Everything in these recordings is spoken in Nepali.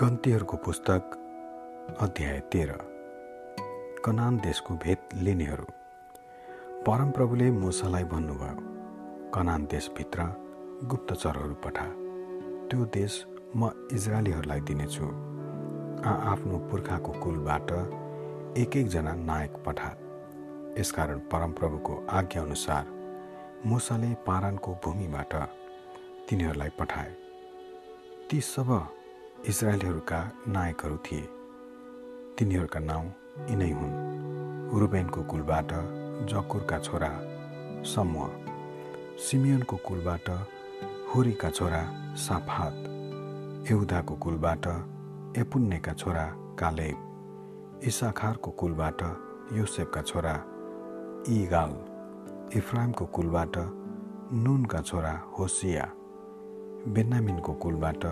गन्तीहरूको पुस्तक अध्याय तेह्र। कनान देशको भेद लिनेहरू। परमप्रभुले मुसालाई भन्नुभयो कनान देशभित्र गुप्तचरहरू पठा। त्यो देश म इजरायलीहरूलाई दिनेछु। आ आफ्नो पुर्खाको कुलबाट एक एकजना नायक पठा। यसकारण परमप्रभुको आज्ञाअनुसार मुसाले पारानको भूमिबाट तिनीहरूलाई पठाए। ती सब इजरायलीहरूका नायकहरू थिए। तिनीहरूका नाउँ यिनै हुन्। रुबेनको कुलबाट जकुरका छोरा समूह सिमियनको कुलबाट हुरीका छोरा साफात यहुदाको कुलबाट एपुन्नेका छोरा कालेब इसाखारको कुलबाट योसेफका छोरा इगाल इफ्राइमको कुलबाट नुनका छोरा होसिया बेन्नामिनको कुलबाट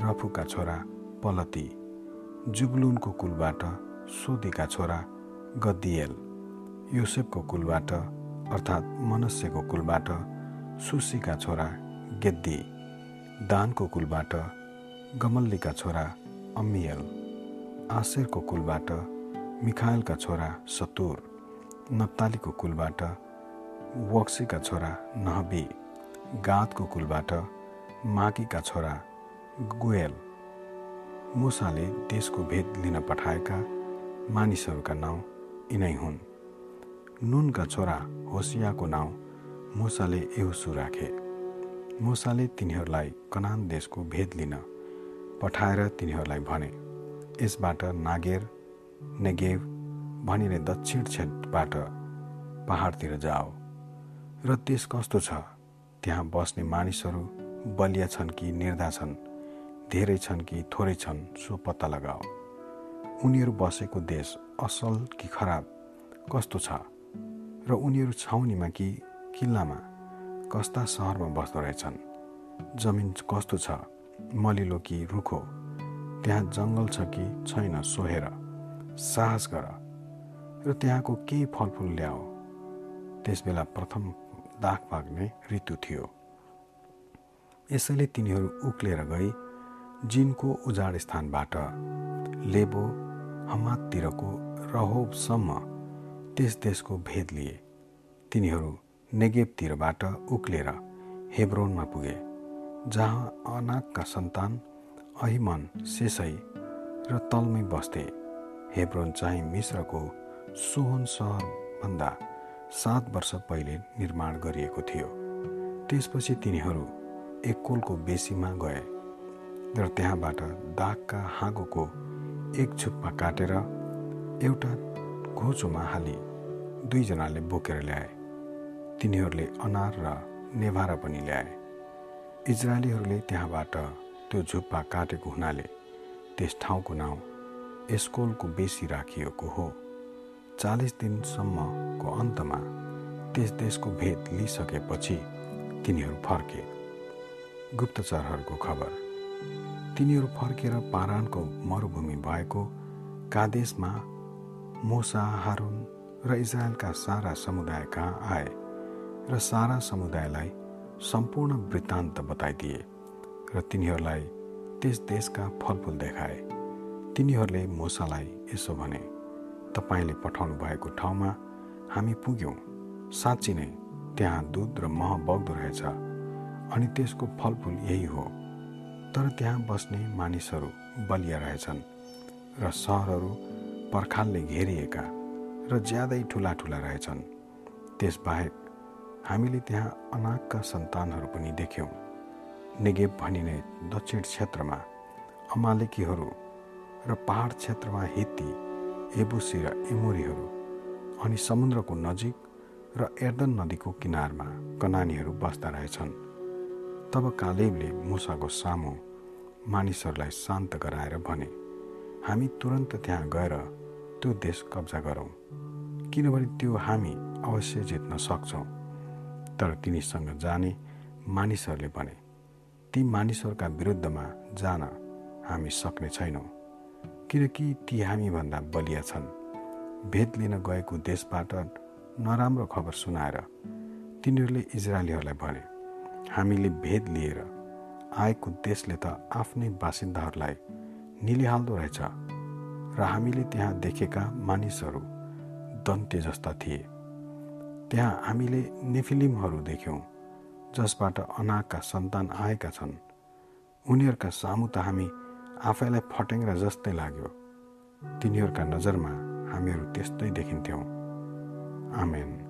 रफुका छोरा पलती जुबलुनको कुलबाट सोदीका छोरा गद्दिएल युसेफको कुलबाट अर्थात् मनस्यको कुलबाट सुसीका छोरा गेद्दी दानको कुलबाट गमल्लीका छोरा अम्मियल आशेरको कुलबाट मिखायलका छोरा सतुर नप्तालीको कुलबाट वक्सीका छोरा नहबी गातको कुलबाट माकीका छोरा गुएल मुसाले देशको भेद लिन पठाएका मानिसहरूका नाउँ यिनै हुन्। नुनका छोरा होसियाको नाउँ मुसाले एहुसु राखे। मुसाले तिनीहरूलाई कनान देशको भेद लिन पठाएर तिनीहरूलाई भने यसबाट नागेर नेगेव भनिने दक्षिण क्षेत्रबाट पहाडतिर जाओ। र देश कस्तो छ? त्यहाँ बस्ने मानिसहरू बलिया छन् कि निर्धा छन्? धेरै छन् कि थोरै छन् सो पत्ता लगाओ। उनीहरू बसेको देश असल कि खराब कस्तो छ? र उनीहरू छाउनीमा कि किल्लामा कस्ता सहरमा बस्दो रहेछन्? जमिन कस्तो छ? मलिलो कि रुखो? त्यहाँ जङ्गल छ कि छैन सोहेर? साहस गर। र त्यहाँको केही फलफुल ल्याओ। त्यसबेला प्रथम दाग पाक्ने ऋतु थियो। यसैले तिनीहरू उक्लेर गई जिनको उजाड स्थानबाट लेबो हमाततिरको रहोबसम्म त्यस देशको भेद लिए। तिनीहरू नेगेबतिरबाट उक्लेर हेब्रोनमा पुगे जहाँ अनाकका सन्तान अहिमन सेसै र तलमै बस्थे। हेब्रोन चाहिँ मिश्रको सोहन सहरभन्दा सात वर्ष पहिले निर्माण गरिएको थियो। त्यसपछि तिनीहरू एककोलको बेसीमा गए। र त्यहाँबाट दागका हाँगोको एक छुप्पा काटेर एउटा घोचोमा हाली दुईजनाले बोकेर ल्याए। तिनीहरूले अनार र नेभारा पनि ल्याए। इजरायलीहरूले त्यहाँबाट त्यो झुप्पा काटेको हुनाले त्यस ठाउँको नाउँ एस्कोलको बेसी राखिएको हो। चालिस दिनसम्मको अन्तमा त्यस देशको भेद लिइसकेपछि तिनीहरू फर्के। गुप्तचरहरूको खबर। तिनीहरू फर्केर पारानको मरुभूमि भएको कादेशमा मोसा हारुन र इजरायलका सारा समुदाय कहाँ आए र सारा समुदायलाई सम्पूर्ण वृत्तान्त बताइदिए र तिनीहरूलाई त्यस देशका फलफुल देखाए। तिनीहरूले मोसालाई यसो भने तपाईँले पठाउनु भएको ठाउँमा हामी पुग्यौँ। साँच्ची नै त्यहाँ दुध र मह बग्दो रहेछ अनि त्यसको फलफुल यही हो। तर त्यहाँ बस्ने मानिसहरू बलिया रहेछन् र सहरहरू पर्खालले घेरिएका र ज्यादै ठुला ठुला रहेछन्। त्यसबाहेक हामीले त्यहाँ अनाकका सन्तानहरू पनि देख्यौँ। नेगेब भनिने दक्षिण क्षेत्रमा अमालेकीहरू र पहाड क्षेत्रमा हित्ती एबुसी र एमोरीहरू अनि समुद्रको नजिक र एर्दन नदीको किनारमा कनानीहरू बस्दा रहेछन्। तब कालेबले मुसाको सामु मानिसहरूलाई शान्त गराएर भने हामी तुरन्त त्यहाँ गएर त्यो देश कब्जा गरौँ किनभने त्यो हामी अवश्य जित्न सक्छौँ। तर तिनीसँग जाने मानिसहरूले भने ती मानिसहरूका विरुद्धमा जान हामी सक्ने छैनौँ किनकि ती हामीभन्दा बलिया छन्। भेद लिन गएको देशबाट नराम्रो खबर सुनाएर तिनीहरूले इजरायलीहरूलाई भने हामीले भेद लिएर आएको देशले त आफ्नै बासिन्दाहरूलाई निलिहाल्दो रहेछ र हामीले त्यहाँ देखेका मानिसहरू दन्ते जस्ता थिए। त्यहाँ हामीले नेफिलिमहरू देख्यौँ जसबाट अनागका सन्तान आएका छन्। उनीहरूका सामु त हामी आफैलाई फटेङ्ग्रा जस्तै लाग्यो। तिनीहरूका नजरमा हामीहरू त्यस्तै देखिन्थ्यौँ। आमेन।